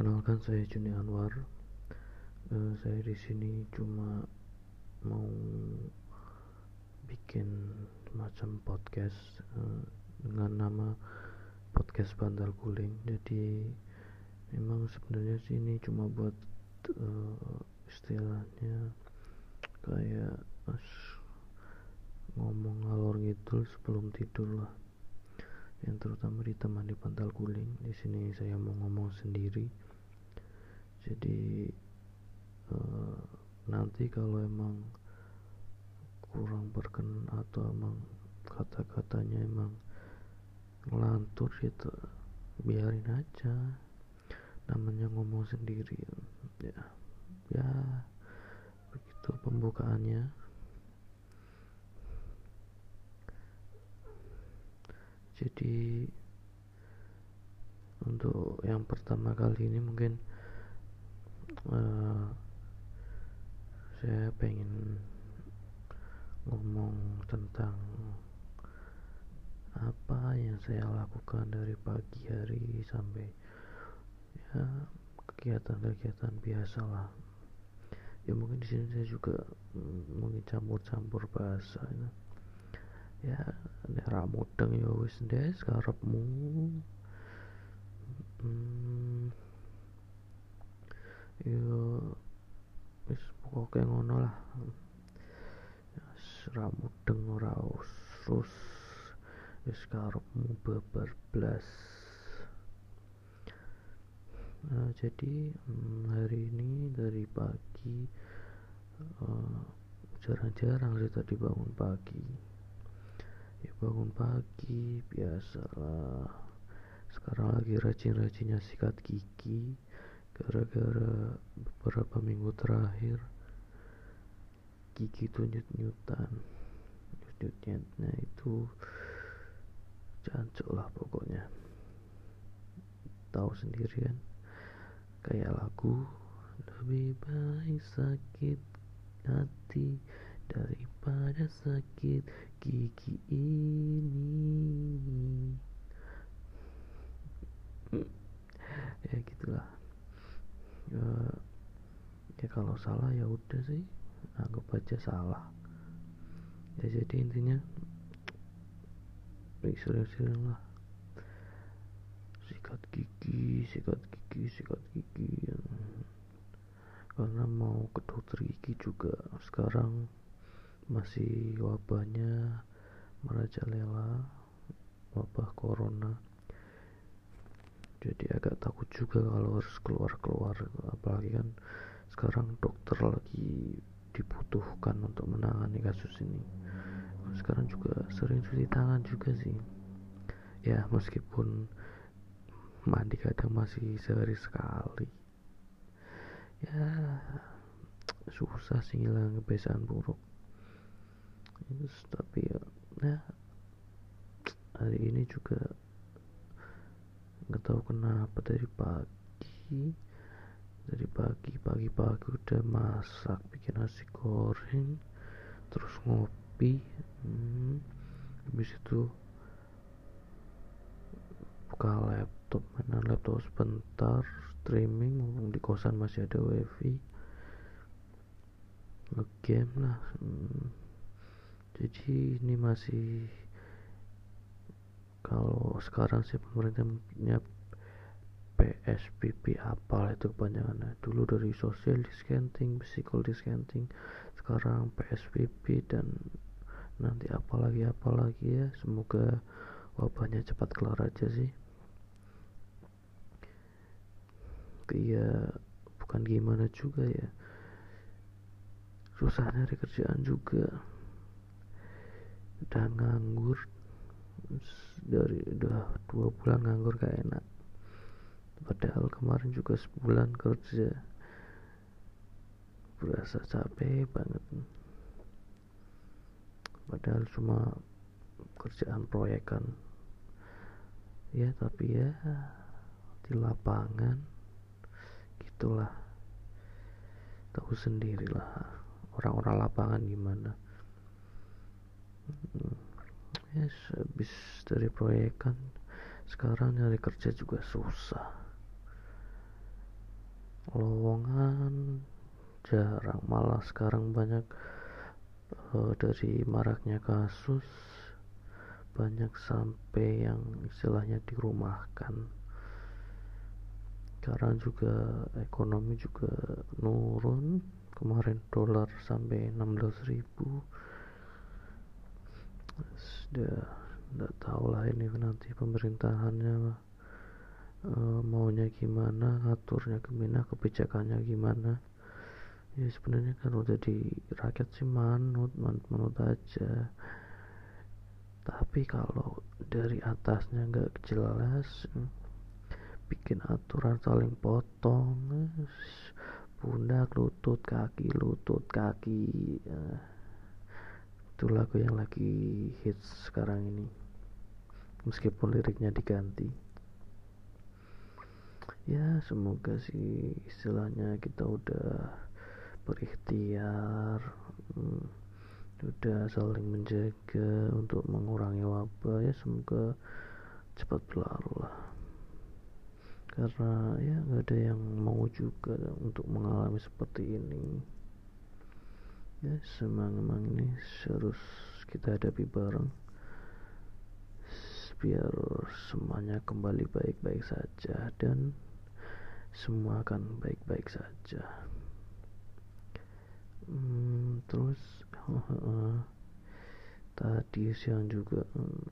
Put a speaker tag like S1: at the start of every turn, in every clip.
S1: Perkenalkan saya Juni Anwar. Uh, saya di sini cuma mau bikin semacam podcast uh, dengan nama podcast Bantal Guling. Jadi memang sebenarnya sih ini cuma buat uh, istilahnya kayak ngomong ngalor ngidul sebelum tidur lah yang terutama ditemani bantal guling di sini saya mau ngomong sendiri jadi uh, nanti kalau emang kurang berkenan atau emang kata-katanya emang ngelantur gitu biarin aja. Namanya ngomong sendiri ya ya begitu pembukaannya. Jadi untuk yang pertama kali ini mungkin uh, saya pengen ngomong tentang apa yang saya lakukan dari pagi hari sampai ya kegiatan-kegiatan biasa lah ya mungkin di sini saya juga mm, mungkin campur-campur bahasa ya. Ya ra mudeng ya wis ndes karepmu hmm, ya wis pokoke ngono lah. Ya ra mudeng ora usus. Wis karepmu babar blas. Nah jadi hmm, hari ini dari pagi uh, jarang-jarang uh, sih tadi bangun pagi. Ya bangun pagi biasalah sekarang lagi rajin-rajinnya sikat gigi gara-gara beberapa minggu terakhir gigi tuh nyut-nyutan. Nyut-nyutnya itu jancuk lah pokoknya. Tahu sendiri kan? Kayak lagu lebih baik sakit hati daripada sakit gigi ini. Ya gitulah ya, ya kalau salah ya udah sih. Anggap aja salah. Ya jadi intinya sering-sering lah sikat gigi sikat gigi sikat gigi. Karena mau ke dokter gigi juga. Sekarang masih wabahnya merajalela wabah corona jadi agak takut juga kalau harus keluar-keluar apalagi kan sekarang dokter lagi dibutuhkan untuk menangani kasus ini. Sekarang juga sering cuci tangan juga sih. Ya meskipun mandi kadang masih sehari sekali. Ya susah sih ngilang kebiasaan buruk. Terus, tapi ya, ya hari ini juga nggak tahu kenapa dari pagi. Dari pagi pagi-pagi udah masak bikin nasi goreng terus ngopi hmm, habis itu buka laptop mainan laptop sebentar streaming mumpung di kosan masih ada wifi. Ngegame lah hmm. Jadi ini masih kalau sekarang sih pemerintah punya PSBB apa itu kepanjangannya dulu dari social distancing physical distancing sekarang PSBB dan nanti apalagi apalagi ya. Semoga wabahnya cepat kelar aja sih. Iya bukan gimana juga ya. Susah nyari kerjaan juga. Udah nganggur dari udah dua bulan nganggur gak enak. Padahal kemarin juga sebulan kerja. Berasa capek banget. Padahal cuma kerjaan proyekan. Ya tapi ya di lapangan gitulah. Tahu sendirilah orang-orang lapangan gimana yes habis dari proyekan sekarang nyari kerja juga susah. Lowongan jarang. Malah sekarang banyak uh, dari maraknya kasus banyak sampai yang istilahnya dirumahkan. Sekarang juga ekonomi juga nurun. Kemarin dolar sampai 16 ribu sudah tidak tahu lah ini nanti pemerintahannya uh, maunya gimana aturnya gimana kebijakannya gimana. Ya sebenarnya kan udah di rakyat sih manut manut manut aja. Tapi kalau dari atasnya nggak jelas bikin aturan saling potong pundak lutut kaki lutut kaki uh, itu lagu yang lagi hits sekarang ini. Meskipun liriknya diganti. Ya semoga sih istilahnya kita udah berikhtiar hmm, udah saling menjaga untuk mengurangi wabah. Ya semoga cepat berlalu lah. Karena ya nggak ada yang mau juga untuk mengalami seperti ini ya semang-mang ini harus kita hadapi bareng. Biar semuanya kembali baik-baik saja dan semua akan baik-baik saja. Hmm, terus tadi siang juga um,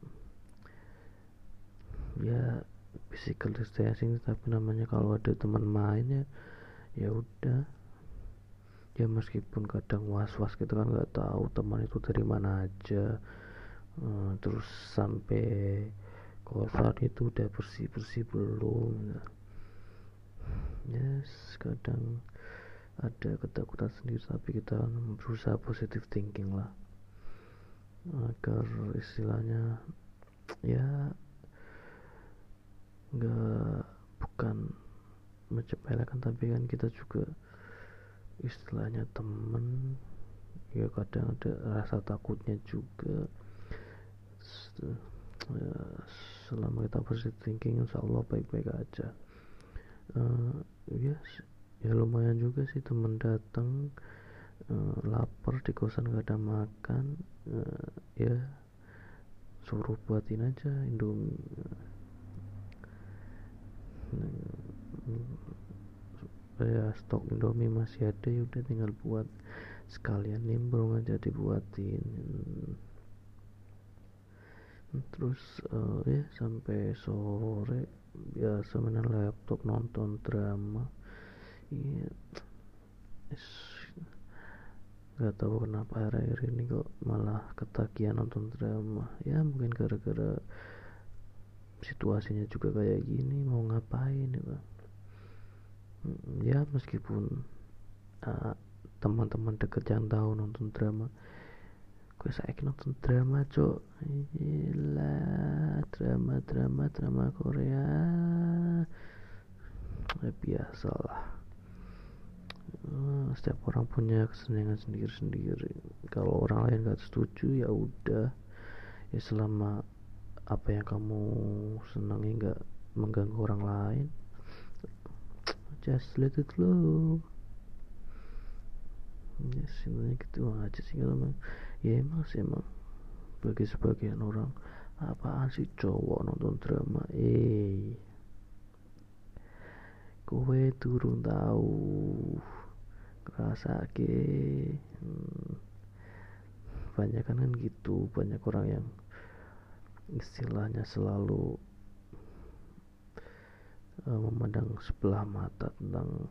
S1: ya physical distancing tapi namanya kalau ada teman main ya ya udah ya meskipun kadang was-was gitu kan nggak tahu teman itu dari mana aja. Uh, terus sampai kosan itu udah bersih bersih belum. Yes kadang ada ketakutan sendiri tapi kita berusaha positive thinking lah. Agar istilahnya ya nggak bukan menyepelekan tapi kan kita juga istilahnya temen ya kadang ada rasa takutnya juga. Ya, selama kita positive thinking insya Allah baik-baik aja. Uh, ya ya lumayan juga sih temen datang uh, lapar di kosan gak ada makan uh, ya suruh buatin aja indomie ya stok indomie masih ada ya udah tinggal buat sekalian nimbrung aja dibuatin. Terus uh, ya sampai sore biasa main laptop nonton drama. Iya. Nggak tahu kenapa akhir-akhir ini kok malah ketagihan nonton drama. Ya mungkin gara-gara situasinya juga kayak gini mau ngapain ya bang ya meskipun uh, teman-teman deket yang tahu nonton drama gue saya nonton drama cok gila drama drama drama Korea. Ya biasa lah uh, setiap orang punya kesenangan sendiri-sendiri. Kalau orang lain gak setuju ya udah. Ya selama apa yang kamu senangi nggak mengganggu orang lain just let it flow. Ya sebenarnya gitu. Aja sih kalau emang. Ya emang sih emang. Bagi sebagian orang. Apaan sih cowok nonton drama? Eh. Kowe turun tahu kerasa ke hmm. banyak kan kan gitu. Banyak orang yang istilahnya selalu uh, memandang sebelah mata tentang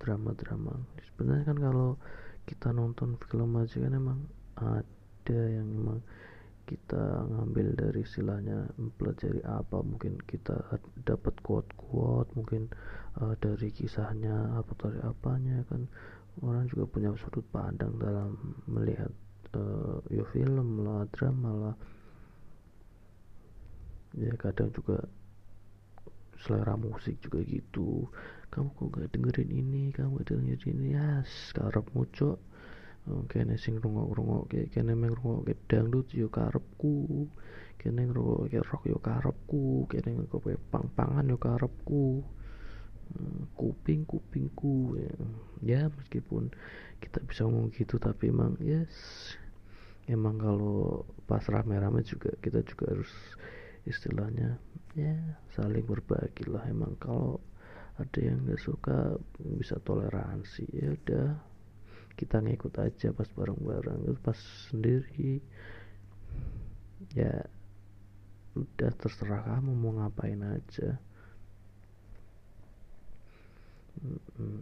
S1: drama-drama. Sebenarnya kan kalau kita nonton film aja kan emang ada yang emang kita ngambil dari istilahnya mempelajari apa mungkin kita dapat quote-quote mungkin uh, dari kisahnya apa dari apanya kan. Orang juga punya sudut pandang dalam melihat uh, film lah drama lah. Ya kadang juga selera musik juga gitu. Kamu kok gak dengerin ini? Kamu gak dengerin ini? Ya sekarang muncul oh, kene sing rungok-rungok kayak kene meng rungok kayak dangdut yo karepku. Kene ngrungok kayak rock yo karepku. Kene ngrungok pang-pangan yo karepku. Hmm, kuping kupingku ya. ya meskipun kita bisa ngomong gitu tapi emang yes. Emang kalau pas rame-rame juga kita juga harus istilahnya. Ya saling berbagi lah. Emang kalau ada yang nggak suka bisa toleransi. Ya udah kita ngikut aja pas bareng-bareng. Pas sendiri ya udah terserah kamu mau ngapain aja.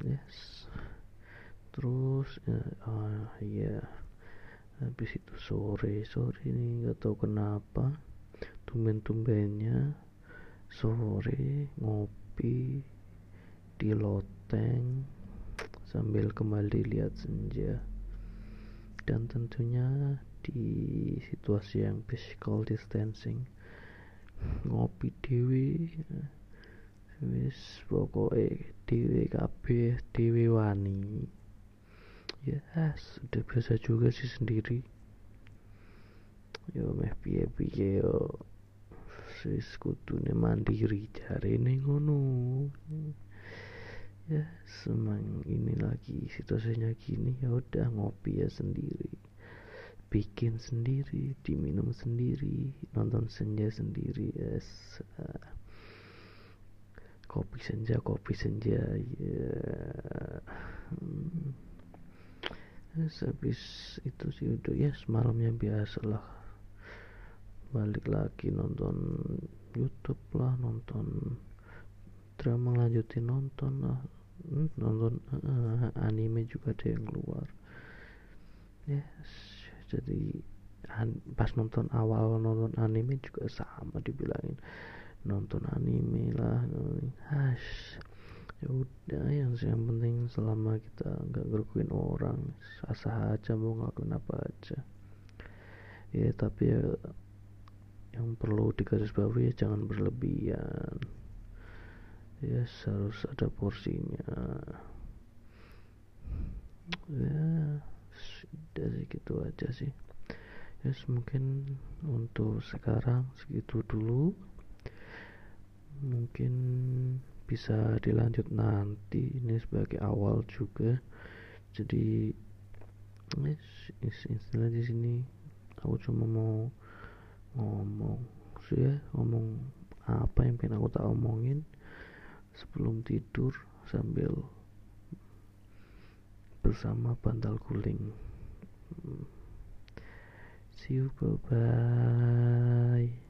S1: Yes. Terus ya, oh iya. Habis itu sore sore ini nggak tahu kenapa tumben-tumbennya sore ngopi di loteng sambil kembali lihat senja. Dan tentunya di situasi yang physical distancing. Ngopi dewi wis pokoknya dewi kabeh dewi wani. Ya yes, udah biasa juga sih sendiri. Yo meh piye piye yo wis kudune mandiri ini ngono ya semang ini lagi situasinya gini ya udah ngopi ya sendiri bikin sendiri diminum sendiri nonton senja sendiri yes kopi senja kopi senja ya yeah. hmm. habis itu sih udah ya yes, semalamnya biasa lah balik lagi nonton YouTube lah nonton drama lanjutin nonton lah. Hmm, nonton uh, anime juga ada yang keluar. Yes jadi pas nonton awal nonton anime juga sama dibilangin. Nonton anime lah hash ya udah yang yang penting selama kita nggak ngerugiin orang sah aja mau ngelakuin apa aja. Ya tapi ya yang perlu digarisbawahi ya jangan berlebihan. Ya harus ada porsinya. Ya dari gitu aja sih. Yes mungkin untuk sekarang segitu dulu. Mungkin bisa dilanjut nanti. Ini sebagai awal juga. Jadi yes, istilah di sini. Aku cuma mau ngomong ya ngomong apa yang pengen aku tak omongin sebelum tidur sambil bersama bantal guling. See you bye bye